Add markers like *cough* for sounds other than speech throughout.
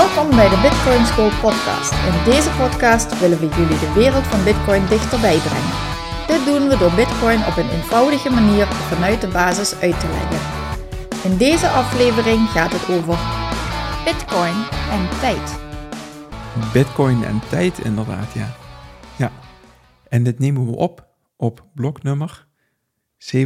Welkom bij de Bitcoin School podcast. In deze podcast willen we jullie de wereld van Bitcoin dichterbij brengen. Dit doen we door Bitcoin op een eenvoudige manier vanuit de basis uit te leggen. In deze aflevering gaat het over Bitcoin en tijd. Bitcoin en tijd, inderdaad, ja. En dit nemen we op op bloknummer 799.503.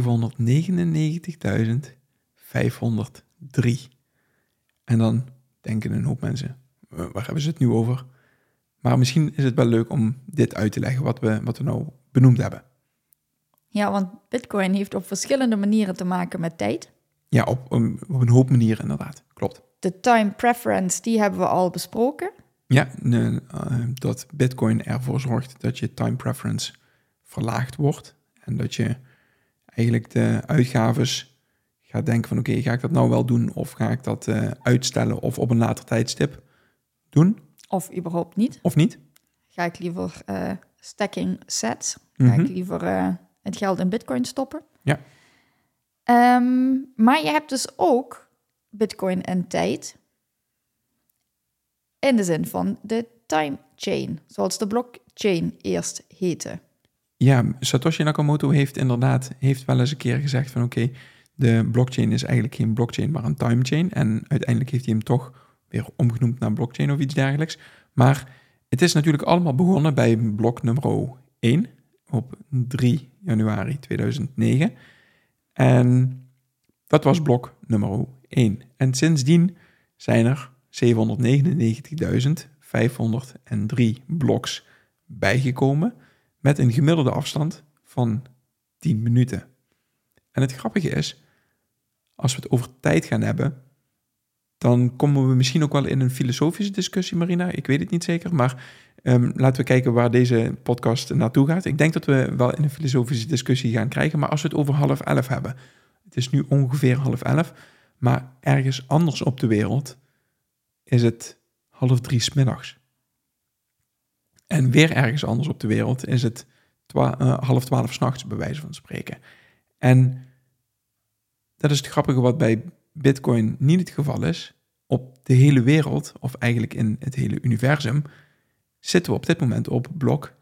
En dan denken een hoop mensen, waar hebben ze het nu over? Maar misschien is het wel leuk om dit uit te leggen, wat we, wat we nou benoemd hebben. Ja, want Bitcoin heeft op verschillende manieren te maken met tijd. Ja, op, op een hoop manieren inderdaad, klopt. De time preference, die hebben we al besproken. Ja, ne, uh, dat Bitcoin ervoor zorgt dat je time preference verlaagd wordt. En dat je eigenlijk de uitgaves gaat denken van oké, ga ik dat nou wel doen of ga ik dat uh, uitstellen of op een later tijdstip doen? Of überhaupt niet. Of niet. Ga ik liever uh, stacking sets, ga mm -hmm. ik liever uh, het geld in bitcoin stoppen. Ja. Um, maar je hebt dus ook bitcoin en tijd in de zin van de time chain, zoals de blockchain eerst heette. Ja, Satoshi Nakamoto heeft inderdaad heeft wel eens een keer gezegd van oké, de blockchain is eigenlijk geen blockchain, maar een time chain. En uiteindelijk heeft hij hem toch weer omgenoemd naar blockchain of iets dergelijks. Maar het is natuurlijk allemaal begonnen bij blok nummer 1 op 3 januari 2009. En dat was blok nummer 1. En sindsdien zijn er 799.503 bloks bijgekomen met een gemiddelde afstand van 10 minuten. En het grappige is, als we het over tijd gaan hebben, dan komen we misschien ook wel in een filosofische discussie, Marina. Ik weet het niet zeker, maar um, laten we kijken waar deze podcast naartoe gaat. Ik denk dat we wel in een filosofische discussie gaan krijgen, maar als we het over half elf hebben. Het is nu ongeveer half elf, maar ergens anders op de wereld is het half drie smiddags. En weer ergens anders op de wereld is het uh, half twaalf s'nachts, bij wijze van spreken. En dat is het grappige wat bij Bitcoin niet het geval is. Op de hele wereld, of eigenlijk in het hele universum, zitten we op dit moment op blok 799.503.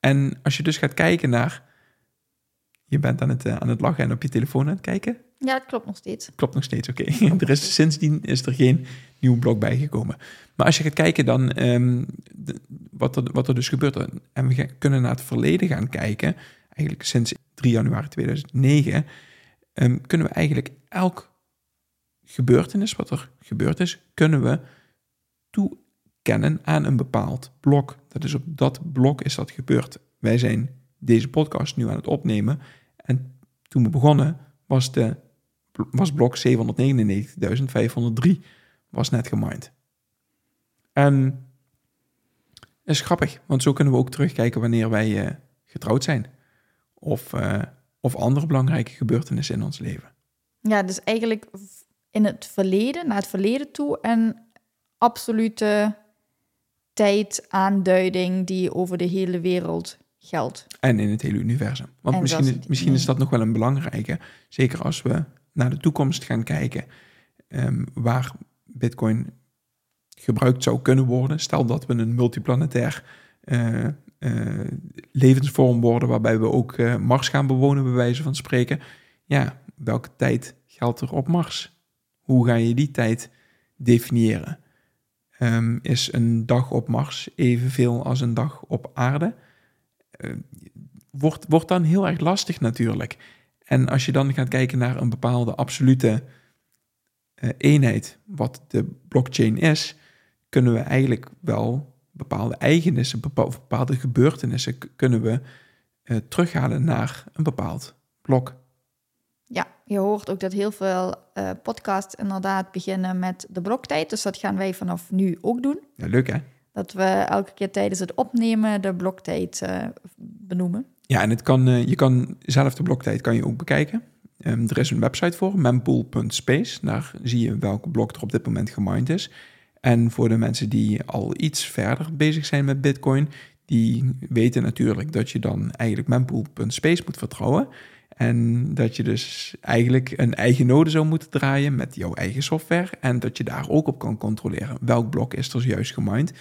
En als je dus gaat kijken naar. Je bent aan het, uh, aan het lachen en op je telefoon aan het kijken. Ja, het klopt nog steeds. Klopt nog steeds, oké. Okay. *laughs* er is, sindsdien is er geen nieuw blok bijgekomen. Maar als je gaat kijken dan um, de, wat, er, wat er dus gebeurt... en we kunnen naar het verleden gaan kijken... eigenlijk sinds 3 januari 2009... Um, kunnen we eigenlijk elk gebeurtenis wat er gebeurd is... kunnen we toekennen aan een bepaald blok. Dat is op dat blok is dat gebeurd. Wij zijn deze podcast nu aan het opnemen... en toen we begonnen was de was blok 799.503 was net gemined. En is grappig, want zo kunnen we ook terugkijken wanneer wij uh, getrouwd zijn. Of, uh, of andere belangrijke gebeurtenissen in ons leven. Ja, dus eigenlijk in het verleden, naar het verleden toe, een absolute tijdaanduiding die over de hele wereld geldt. En in het hele universum. Want en misschien, het, misschien is dat nog wel een belangrijke. Zeker als we naar de toekomst gaan kijken, um, waar Bitcoin gebruikt zou kunnen worden. Stel dat we een multiplanetair uh, uh, levensvorm worden, waarbij we ook uh, Mars gaan bewonen, bij wijze van spreken. Ja, welke tijd geldt er op Mars? Hoe ga je die tijd definiëren? Um, is een dag op Mars evenveel als een dag op aarde? Wordt, wordt dan heel erg lastig natuurlijk. En als je dan gaat kijken naar een bepaalde absolute uh, eenheid, wat de blockchain is, kunnen we eigenlijk wel bepaalde eigenissen, bepaalde gebeurtenissen kunnen we uh, terughalen naar een bepaald blok. Ja, je hoort ook dat heel veel uh, podcasts inderdaad beginnen met de bloktijd. Dus dat gaan wij vanaf nu ook doen. Ja, leuk hè? Dat we elke keer tijdens het opnemen de bloktijd uh, benoemen. Ja, en het kan, je kan zelf de bloktijd kan je ook bekijken. Um, er is een website voor, mempool.space. Daar zie je welke blok er op dit moment gemined is. En voor de mensen die al iets verder bezig zijn met Bitcoin, die weten natuurlijk dat je dan eigenlijk mempool.space moet vertrouwen. En dat je dus eigenlijk een eigen node zou moeten draaien met jouw eigen software. En dat je daar ook op kan controleren welk blok is er juist gemined.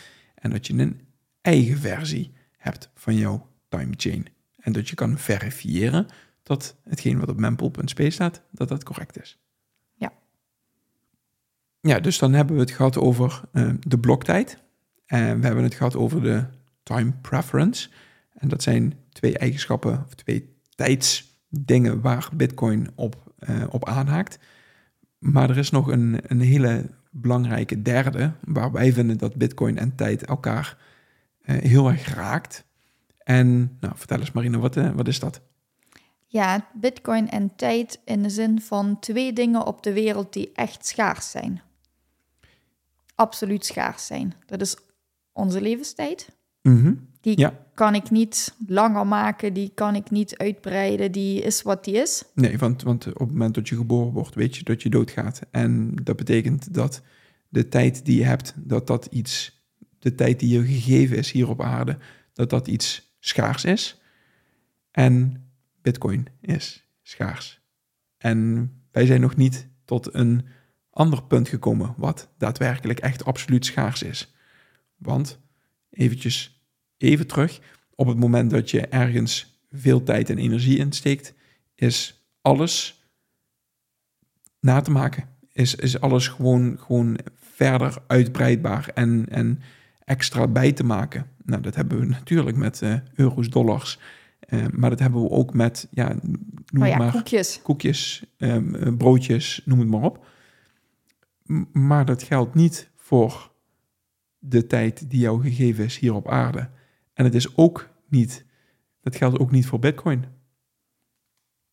En dat je een eigen versie hebt van jouw timechain. En dat je kan verifiëren dat hetgeen wat op mempool.space staat, dat dat correct is. Ja. Ja, dus dan hebben we het gehad over uh, de bloktijd. En we hebben het gehad over de time preference. En dat zijn twee eigenschappen of twee tijdsdingen waar Bitcoin op, uh, op aanhaakt. Maar er is nog een, een hele belangrijke derde, waar wij vinden dat Bitcoin en tijd elkaar uh, heel erg raakt. En nou, vertel eens Marina, wat, uh, wat is dat? Ja, Bitcoin en tijd in de zin van twee dingen op de wereld die echt schaars zijn. Absoluut schaars zijn. Dat is onze levenstijd. Mhm. Die kan ik niet langer maken, die kan ik niet uitbreiden, die is wat die is. Nee, want, want op het moment dat je geboren wordt, weet je dat je doodgaat. En dat betekent dat de tijd die je hebt, dat dat iets, de tijd die je gegeven is hier op aarde, dat dat iets schaars is. En Bitcoin is schaars. En wij zijn nog niet tot een ander punt gekomen wat daadwerkelijk echt absoluut schaars is. Want eventjes even terug, op het moment dat je ergens veel tijd en energie insteekt, is alles na te maken. Is, is alles gewoon, gewoon verder uitbreidbaar en, en extra bij te maken. Nou, dat hebben we natuurlijk met uh, euro's, dollars. Uh, maar dat hebben we ook met, ja, noem oh ja, maar, koekjes, koekjes um, broodjes, noem het maar op. M maar dat geldt niet voor de tijd die jou gegeven is hier op aarde. En het is ook niet, dat geldt ook niet voor Bitcoin.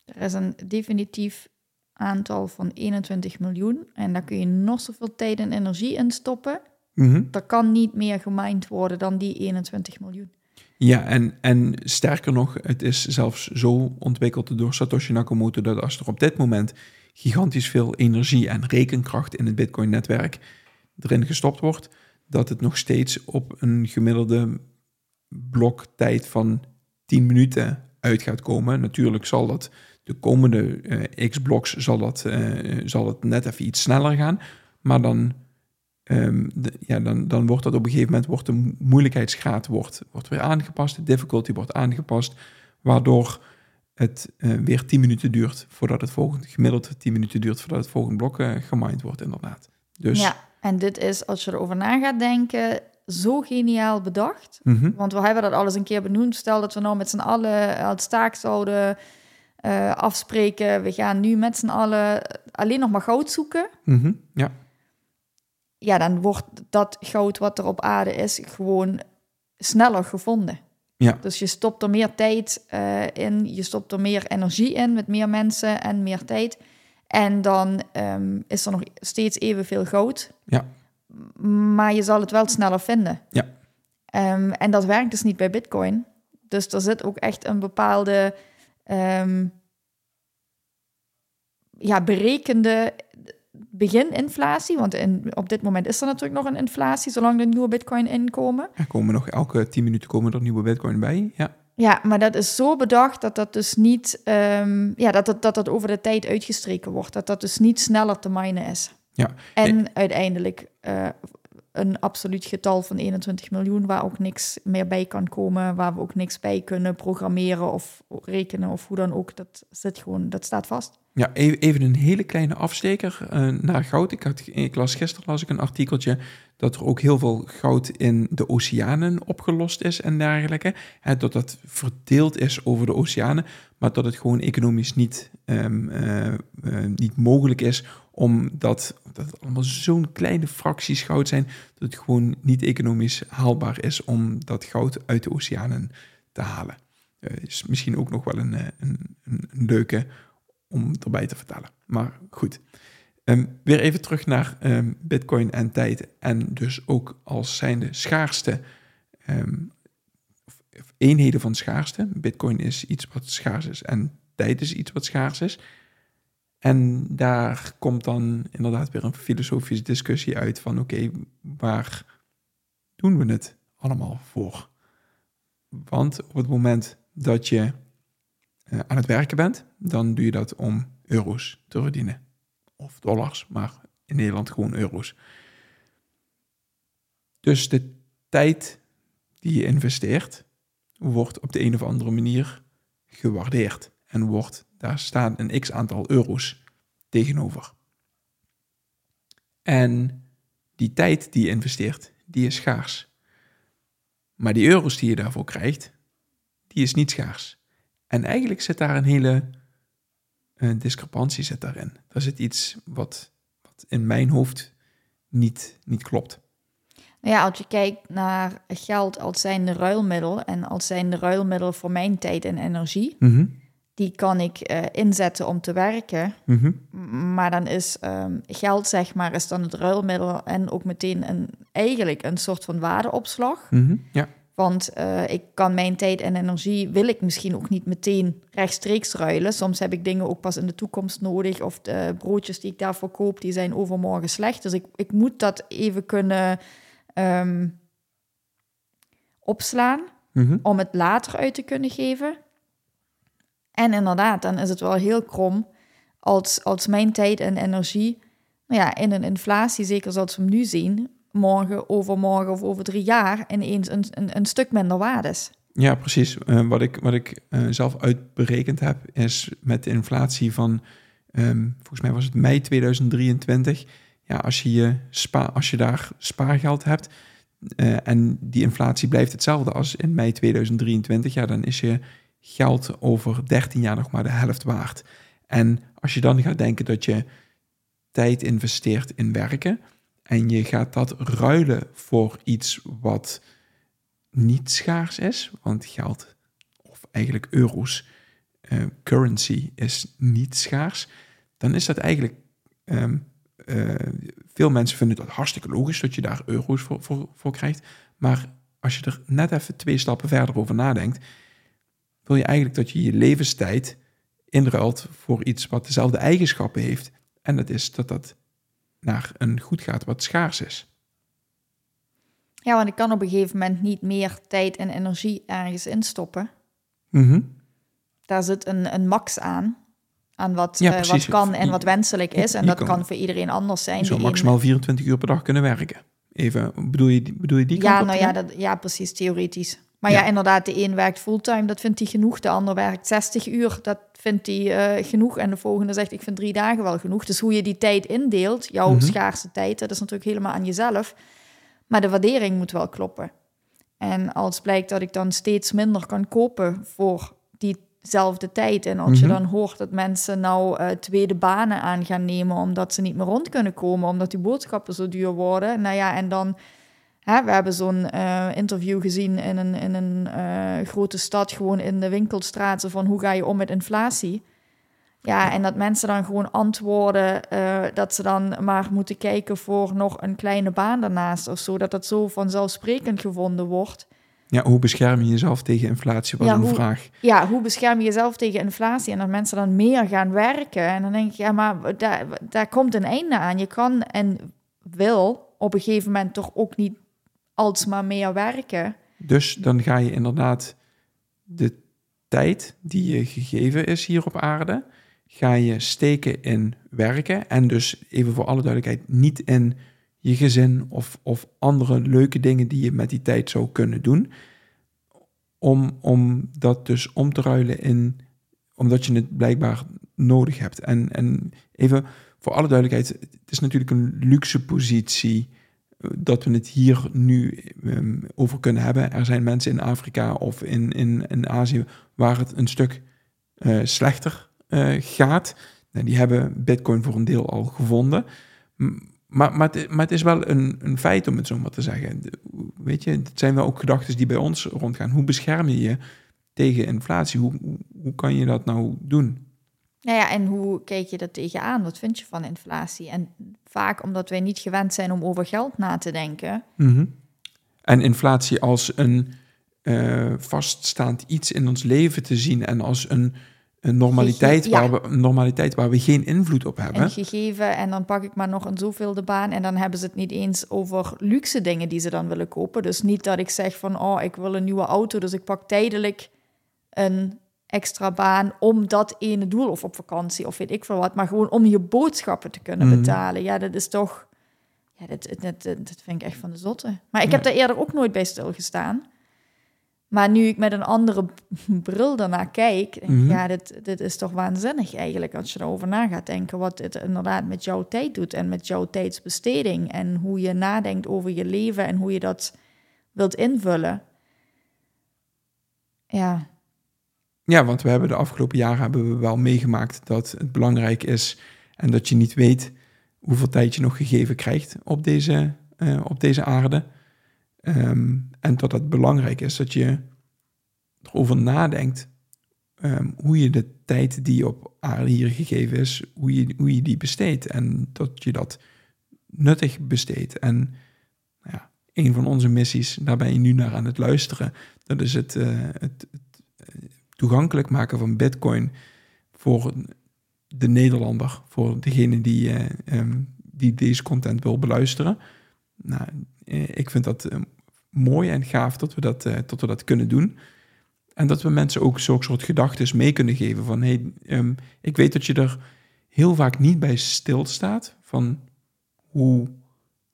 Er is een definitief aantal van 21 miljoen. En daar kun je nog zoveel tijd en energie in stoppen. Mm -hmm. Er kan niet meer gemined worden dan die 21 miljoen. Ja, en, en sterker nog, het is zelfs zo ontwikkeld door Satoshi Nakamoto dat als er op dit moment gigantisch veel energie en rekenkracht in het Bitcoin-netwerk erin gestopt wordt, dat het nog steeds op een gemiddelde bloktijd van 10 minuten uit gaat komen. Natuurlijk zal dat de komende uh, x bloks zal dat, uh, zal het net even iets sneller gaan, maar dan de, ja, dan, dan wordt dat op een gegeven moment, wordt de moeilijkheidsgraad wordt, wordt weer aangepast, de difficulty wordt aangepast, waardoor het uh, weer 10 minuten duurt voordat het volgende, gemiddeld 10 minuten duurt voordat het volgende blok gemined wordt, inderdaad. Dus, ja, en dit is, als je erover na gaat denken, zo geniaal bedacht. Mm -hmm. Want we hebben dat alles een keer benoemd. Stel dat we nou met z'n allen het staak zouden uh, afspreken. We gaan nu met z'n allen alleen nog maar goud zoeken. Mm -hmm. Ja ja, dan wordt dat goud wat er op aarde is gewoon sneller gevonden. Ja. Dus je stopt er meer tijd uh, in, je stopt er meer energie in met meer mensen en meer tijd. En dan um, is er nog steeds evenveel goud. Ja. Maar je zal het wel sneller vinden. Ja. Um, en dat werkt dus niet bij Bitcoin. Dus er zit ook echt een bepaalde um, ja, berekende begininflatie, want in, op dit moment is er natuurlijk nog een inflatie, zolang er nieuwe bitcoin inkomen. Er komen nog elke 10 minuten komen er nieuwe bitcoin bij, ja. Ja, maar dat is zo bedacht dat dat dus niet, um, ja, dat, dat, dat dat over de tijd uitgestreken wordt. Dat dat dus niet sneller te minen is. Ja. En uiteindelijk uh, een absoluut getal van 21 miljoen, waar ook niks meer bij kan komen, waar we ook niks bij kunnen programmeren of rekenen of hoe dan ook. Dat zit gewoon, dat staat vast. Ja, even, een hele kleine afsteker uh, naar goud. Ik, had, las gisteren las ik een artikeltje dat er ook heel veel goud in de oceanen opgelost is en dergelijke. Dat dat verdeeld is over de oceanen, maar dat het gewoon economisch niet, um, uh, uh, niet mogelijk is omdat dat het allemaal zo'n kleine fracties goud zijn, dat het gewoon niet economisch haalbaar is om dat goud uit de oceanen te halen. Is misschien ook nog wel een, een, een leuke om erbij te vertellen. Maar goed. Um, weer even terug naar um, Bitcoin en tijd. En dus ook als zijnde schaarste um, eenheden van schaarste. Bitcoin is iets wat schaars is en tijd is iets wat schaars is. En daar komt dan inderdaad weer een filosofische discussie uit van oké, waar doen we het allemaal voor? Want op het moment dat je uh, aan het werken bent, dan doe je dat om euro's te verdienen. Of dollars, maar in Nederland gewoon euro's. Dus de tijd die je investeert, wordt op de een of andere manier gewaardeerd. En wordt, daar staan een x aantal euro's tegenover. En die tijd die je investeert, die is schaars. Maar die euro's die je daarvoor krijgt, die is niet schaars. En eigenlijk zit daar een hele uh, discrepantie zit daarin. Er zit iets wat, wat in mijn hoofd niet, niet klopt. Nou ja, als je kijkt naar geld als zijnde ruilmiddel en als zijnde ruilmiddel voor mijn tijd en energie, mhm. die kan ik uh, inzetten om te werken. Mhm. Maar dan is um, geld, zeg maar, is dan het ruilmiddel en ook meteen een, eigenlijk een soort van waardeopslag. Mhm. Ja. Want uh, ik kan mijn tijd en energie, wil ik misschien ook niet meteen rechtstreeks ruilen. Soms heb ik dingen ook pas in de toekomst nodig. Of de broodjes die ik daarvoor koop, die zijn overmorgen slecht. Dus ik, ik moet dat even kunnen um, opslaan. Mm-hmm. Om het later uit te kunnen geven. En inderdaad, dan is het wel heel krom als, als mijn tijd en energie nou ja, in een inflatie, zeker zoals we hem nu zien, morgen, overmorgen of over drie jaar ineens een, een, een stuk minder waard is. Ja, precies. Uh, wat ik, wat ik uh, zelf uitberekend heb, is met de inflatie van, um, volgens mij was het mei 2023. Ja, als je, je spa, als je daar spaargeld hebt uh, en die inflatie blijft hetzelfde als in mei 2023, ja, dan is je geld over 13 jaar nog maar de helft waard. En als je dan gaat denken dat je tijd investeert in werken, en je gaat dat ruilen voor iets wat niet schaars is, want geld, of eigenlijk euro's, uh, currency is niet schaars, dan is dat eigenlijk. Um, uh, veel mensen vinden dat hartstikke logisch dat je daar euro's voor, voor, voor krijgt. Maar als je er net even twee stappen verder over nadenkt, wil je eigenlijk dat je je levenstijd inruilt voor iets wat dezelfde eigenschappen heeft. En dat is dat dat naar een goed gaat wat schaars is. Ja, want ik kan op een gegeven moment niet meer tijd en energie ergens instoppen. Mm Daar zit een, een max aan, aan wat, ja, uh, wat kan en wat wenselijk is. En dat kan, voor iedereen anders zijn. Je zou maximaal 24 uur per dag kunnen werken. Even, bedoel je, bedoel je die ja, nou ja, dat, ja, precies, theoretisch. Maar ja. ja. inderdaad, de een werkt fulltime, dat vindt hij genoeg. De ander werkt 60 uur, dat vindt hij uh, genoeg. En de volgende zegt, ik vind drie dagen wel genoeg. Dus hoe je die tijd indeelt, jouw mm -hmm. schaarse tijd, dat is natuurlijk helemaal aan jezelf. Maar de waardering moet wel kloppen. En als blijkt dat ik dan steeds minder kan kopen voor diezelfde tijd. En als mm -hmm. je dan hoort dat mensen nou uh, tweede banen aan gaan nemen... omdat ze niet meer rond kunnen komen, omdat die boodschappen zo duur worden. Nou ja, en dan Hè, we hebben zo'n uh, interview gezien in een, in een uh, grote stad, gewoon in de winkelstraten, van hoe ga je om met inflatie. Ja, en dat mensen dan gewoon antwoorden uh, dat ze dan maar moeten kijken voor nog een kleine baan daarnaast of zo. Dat dat zo vanzelfsprekend gevonden wordt. Ja, hoe bescherm je jezelf tegen inflatie? Was ja, een hoe, vraag. Ja, hoe bescherm je jezelf tegen inflatie? En dat mensen dan meer gaan werken. En dan denk ik, ja, maar daar, daar komt een einde aan. Je kan en wil op een gegeven moment toch ook niet alsmaar meer werken. Dus dan ga je inderdaad de tijd die je gegeven is hier op aarde, ga je steken in werken. En dus even voor alle duidelijkheid, niet in je gezin of, of andere leuke dingen die je met die tijd zou kunnen doen. Om, om dat dus om te ruilen in omdat je het blijkbaar nodig hebt. En, en even voor alle duidelijkheid, het is natuurlijk een luxe positie dat we het hier nu um, over kunnen hebben. Er zijn mensen in Afrika of in, in, in Azië waar het een stuk uh, slechter uh, gaat. Nou, die hebben Bitcoin voor een deel al gevonden. Maar, maar, het, is wel een, een feit om het zo maar te zeggen. Weet je, het zijn wel ook gedachten die bij ons rondgaan. Hoe bescherm je je tegen inflatie? Hoe, hoe, hoe kan je dat nou doen? Nou ja, en hoe kijk je dat tegenaan? Wat vind je van inflatie? En vaak omdat wij niet gewend zijn om over geld na te denken. Mm En inflatie als een uh, vaststaand iets in ons leven te zien en als een, een normaliteit, waar we, normaliteit waar we geen invloed op hebben. Een gegeven en dan pak ik maar nog een zoveel de baan en dan hebben ze het niet eens over luxe dingen die ze dan willen kopen. Dus niet dat ik zeg van, oh, ik wil een nieuwe auto, dus ik pak tijdelijk een extra baan om dat ene doel of op vakantie of weet ik veel wat, maar gewoon om je boodschappen te kunnen mhm. betalen. Ja, dat is toch, ja, dat, dat, dat, vind ik echt van de zotte. Maar ik heb daar eerder ook nooit bij stilgestaan. Maar nu ik met een andere *laughs* bril daarnaar kijk, denk mm ja, dit, dit is toch waanzinnig eigenlijk als je erover na gaat denken wat het inderdaad met jouw tijd doet en met jouw tijdsbesteding en hoe je nadenkt over je leven en hoe je dat wilt invullen. Ja, ja, want we hebben de afgelopen jaren hebben we wel meegemaakt dat het belangrijk is en dat je niet weet hoeveel tijd je nog gegeven krijgt op deze, uh, op deze aarde. Um, en dat het belangrijk is dat je erover nadenkt um, hoe je de tijd die op aarde hier gegeven is, hoe je, hoe je die besteedt. En dat je dat nuttig besteedt. En nou ja, een van onze missies, daar ben je nu naar aan het luisteren. Dat is het, uh, het, toegankelijk maken van Bitcoin voor de Nederlander, voor degene die, uh, um, die deze content wil beluisteren. Nou, eh, ik vind dat uh, mooi en gaaf dat we dat, dat we dat kunnen doen. En dat we mensen ook zo'n soort gedachten mee kunnen geven van hey, um, ik weet dat je er heel vaak niet bij stilstaat van hoe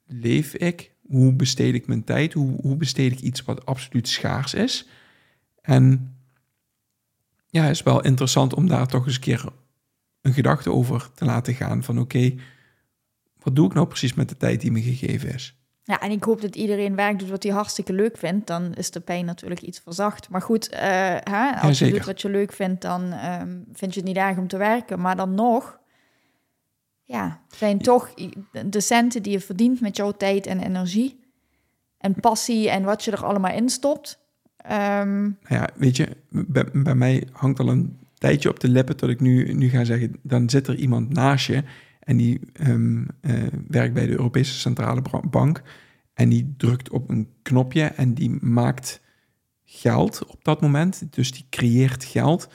leef ik, hoe besteed ik mijn tijd, hoe, hoe besteed ik iets wat absoluut schaars is. En ja, is wel interessant om daar toch eens een keer een gedachte over te laten gaan. Van oké, wat doe ik nou precies met de tijd die me gegeven is? Ja, en ik hoop dat iedereen werk doet wat hij hartstikke leuk vindt. Dan is de pijn natuurlijk iets verzacht. Maar goed, uh, hè, als je doet wat je leuk vindt, dan um, vind je het niet erg om te werken. Maar dan nog, ja, zijn toch de centen die je verdient met jouw tijd en energie en passie en wat je er allemaal in stopt. Um, ja, weet je, bij, mij hangt al een tijdje op de lippen tot ik nu, nu ga zeggen, dan zit er iemand naast je en die um, uh, werkt bij de Europese Centrale Bank en die drukt op een knopje en die maakt geld op dat moment. Dus die creëert geld.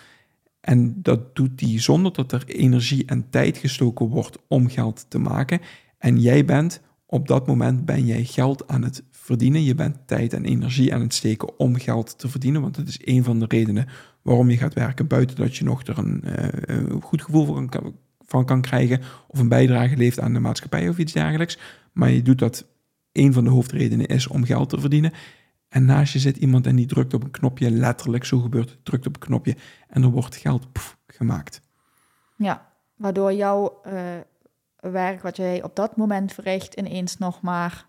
En dat doet die zonder dat er energie en tijd gestoken wordt om geld te maken. En jij bent op dat moment ben jij geld aan het verdienen. Je bent tijd en energie aan het steken om geld te verdienen. Want dat is een van de redenen waarom je gaat werken. Buiten dat je nog er een, uh, goed gevoel van kan, kan krijgen. Of een bijdrage leeft aan de maatschappij of iets dergelijks. Maar je doet dat. Een van de hoofdredenen is om geld te verdienen. En naast je zit iemand en die drukt op een knopje, letterlijk zo gebeurt het, drukt op een knopje en er wordt geld gemaakt. Ja, waardoor jouw uh, werk wat jij op dat moment verricht ineens nog maar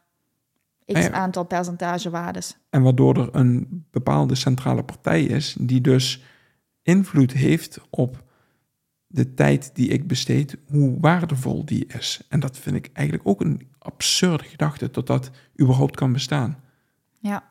x aantal percentagewaardes. En waardoor er een bepaalde centrale partij is die dus invloed heeft op de tijd die ik besteed, hoe waardevol die is. En dat vind ik eigenlijk ook een absurde gedachte, tot dat überhaupt kan bestaan. Ja.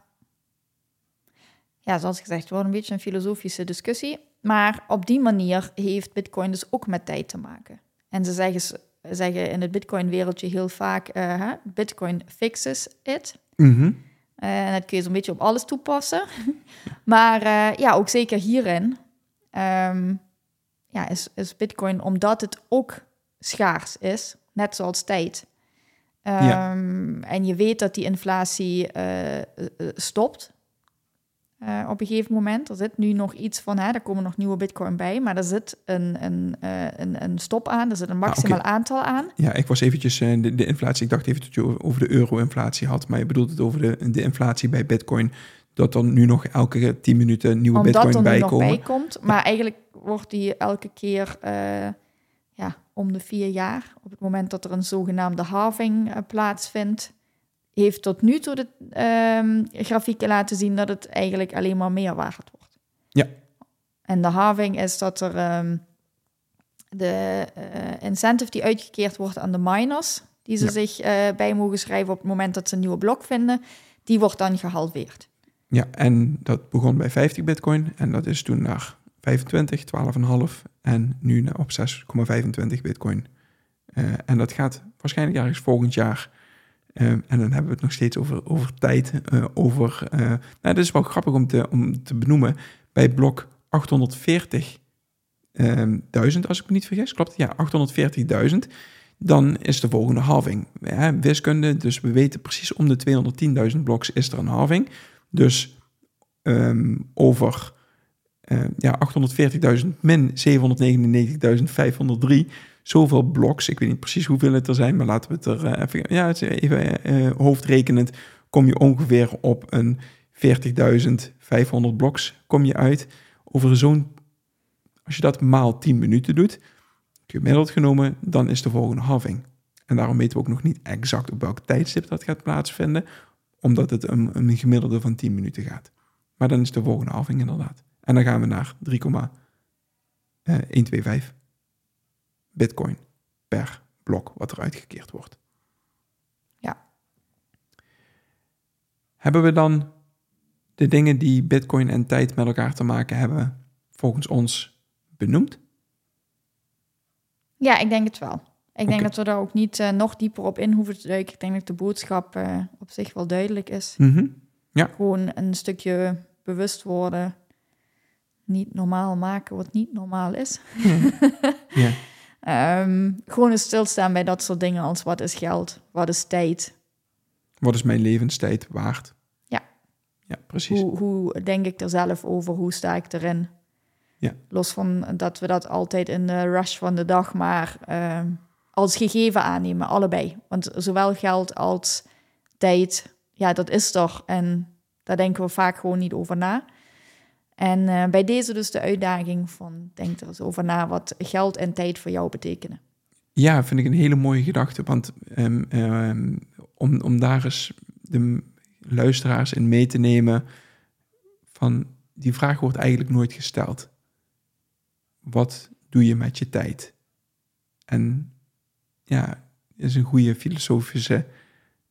Ja, zoals gezegd, het wordt een beetje een filosofische discussie. Maar op die manier heeft Bitcoin dus ook met tijd te maken. En ze zeggen zeggen in het Bitcoin-wereldje heel vaak: uh, Bitcoin fixes it. Mm en dat kun je zo'n beetje op alles toepassen. *laughs* maar uh, ja, ook zeker hierin um, ja, is, is Bitcoin, omdat het ook schaars is, net zoals tijd. Um, ja. En je weet dat die inflatie stopt. Uh, op een gegeven moment. Er zit nu nog iets van, hè, er komen nog nieuwe bitcoin bij, maar er zit een, een, uh, een, een stop aan, er zit een ah, maximaal aantal aan. Ja, ik was eventjes uh, de, de, inflatie, ik dacht even dat je over de euro-inflatie had, maar je bedoelt het over de, de inflatie bij bitcoin dat er nu nog elke 10 minuten nieuwe Omdat bitcoin er bij nog komen. bij komt. Maar eigenlijk wordt die elke keer eh, ja, om de vier jaar, op het moment dat er een zogenaamde halving eh, plaatsvindt, heeft tot nu toe de ehm, grafieken laten zien dat het eigenlijk alleen maar meer waard wordt. Ja. En de halving is dat er ehm, de eh, incentive die uitgekeerd wordt aan de miners, die ze Ja. zich eh, bij mogen schrijven op het moment dat ze een nieuwe blok vinden, die wordt dan gehalveerd. Ja, en dat begon bij 50 bitcoin en dat is toen naar 25, 12,5 en nu op 6,25 bitcoin. Eh, en dat gaat waarschijnlijk ergens volgend jaar. Eh, en dan hebben we het nog steeds over, over tijd. eh, over, eh, nou, dat is wel grappig om te, om te benoemen. Bij blok 840.000, als ik me niet vergis, klopt? Ja, 840.000. Dan is de volgende halving. Wiskunde, dus we weten precies om de 210.000 bloks is er een halving. Dus ehm, over eh, ja, 840.000 min 799.503, zoveel bloks. Ik weet niet precies hoeveel het er zijn, maar laten we het er eh, even, ja, even eh, hoofdrekenend, kom je ongeveer op een 40.500 bloks kom je uit. Over zo'n, als je dat maal 10 minuten doet, gemiddeld genomen, dan is de volgende halving. En daarom weten we ook nog niet exact op welk tijdstip dat gaat plaatsvinden, omdat het een, een gemiddelde van 10 minuten gaat. Maar dan is de volgende halving inderdaad. En dan gaan we naar 3,125 bitcoin per blok wat er uitgekeerd wordt. Ja. Hebben we dan de dingen die bitcoin en tijd met elkaar te maken hebben volgens ons benoemd? Ja, ik denk het wel. Ik denk dat we daar ook niet eh, nog dieper op in hoeven te duiken. Ik denk dat de boodschap eh, op zich wel duidelijk is. Mhm. Gewoon een stukje bewust worden. Niet normaal maken wat niet normaal is. Ja. *laughs* Ehm, gewoon eens stilstaan bij dat soort dingen als wat is geld, wat is tijd. Wat is mijn levenstijd waard? Ja. Ja, precies. Hoe, hoe denk ik er zelf over, hoe sta ik erin? Ja. Los van dat we dat altijd in de rush van de dag maar ehm, als gegeven aannemen, allebei. Want zowel geld als tijd, ja, dat is toch. En daar denken we vaak gewoon niet over na. En eh, bij deze dus de uitdaging van denk er eens over na wat geld en tijd voor jou betekenen. Ja, vind ik een hele mooie gedachte. Want ehm, ehm, om, om daar eens de luisteraars in mee te nemen, van die vraag wordt eigenlijk nooit gesteld. Wat doe je met je tijd? En ja, is een goede filosofische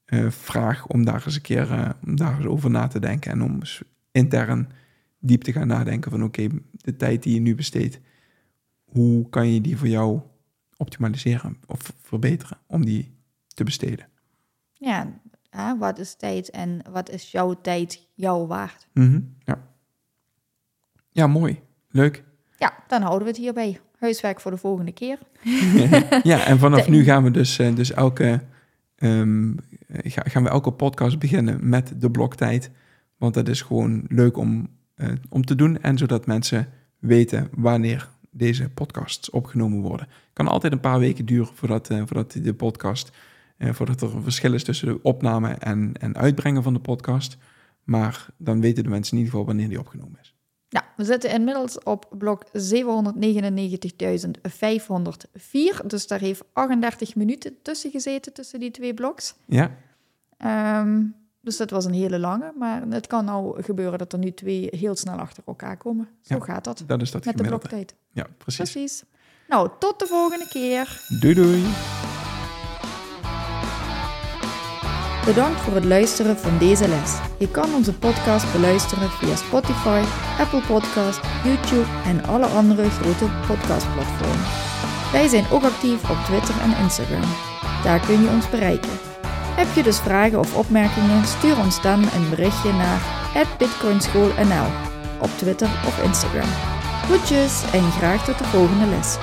eh, vraag om daar eens een keer eh, om daar eens over na te denken en om intern diep te gaan nadenken van oké, de tijd die je nu besteedt, hoe kan je die voor jou optimaliseren of verbeteren om die te besteden? Ja, wat is tijd en wat is jouw tijd jou waard? Mhm, Ja. Ja, mooi. Leuk. Ja, dan houden we het hierbij. Huiswerk voor de volgende keer. *laughs* ja, en vanaf De- nu gaan we dus, eh, dus elke, ehm, ga- gaan we elke podcast beginnen met de bloktijd. Want dat is gewoon leuk om, eh, om te doen. En zodat mensen weten wanneer deze podcasts opgenomen worden. kan altijd een paar weken duren voordat, eh, voordat de podcast, eh, voordat er een verschil is tussen de opname en, en uitbrengen van de podcast. Maar dan weten de mensen in ieder geval wanneer die opgenomen is. Nou, we zitten inmiddels op blok 799.504. Dus daar heeft 38 minuten tussen gezeten, tussen die twee bloks. Ja, Ehm, dus dat was een hele lange. Maar het kan nou gebeuren dat er nu twee heel snel achter elkaar komen. Zo Ja, gaat dat dat is dat met de gemiddelde. bloktijd. Ja, precies. Precies. Nou, tot de volgende keer. Doei doei. Bedankt voor het luisteren van deze les. Je kan onze podcast beluisteren via Spotify, Apple Podcast, YouTube en alle andere grote podcastplatformen. Wij zijn ook actief op Twitter en Instagram. Daar kun je ons bereiken. Heb je dus vragen of opmerkingen? Stuur ons dan een berichtje naar @bitcoinschoolnl op Twitter of Instagram. Groetjes en graag tot de volgende les.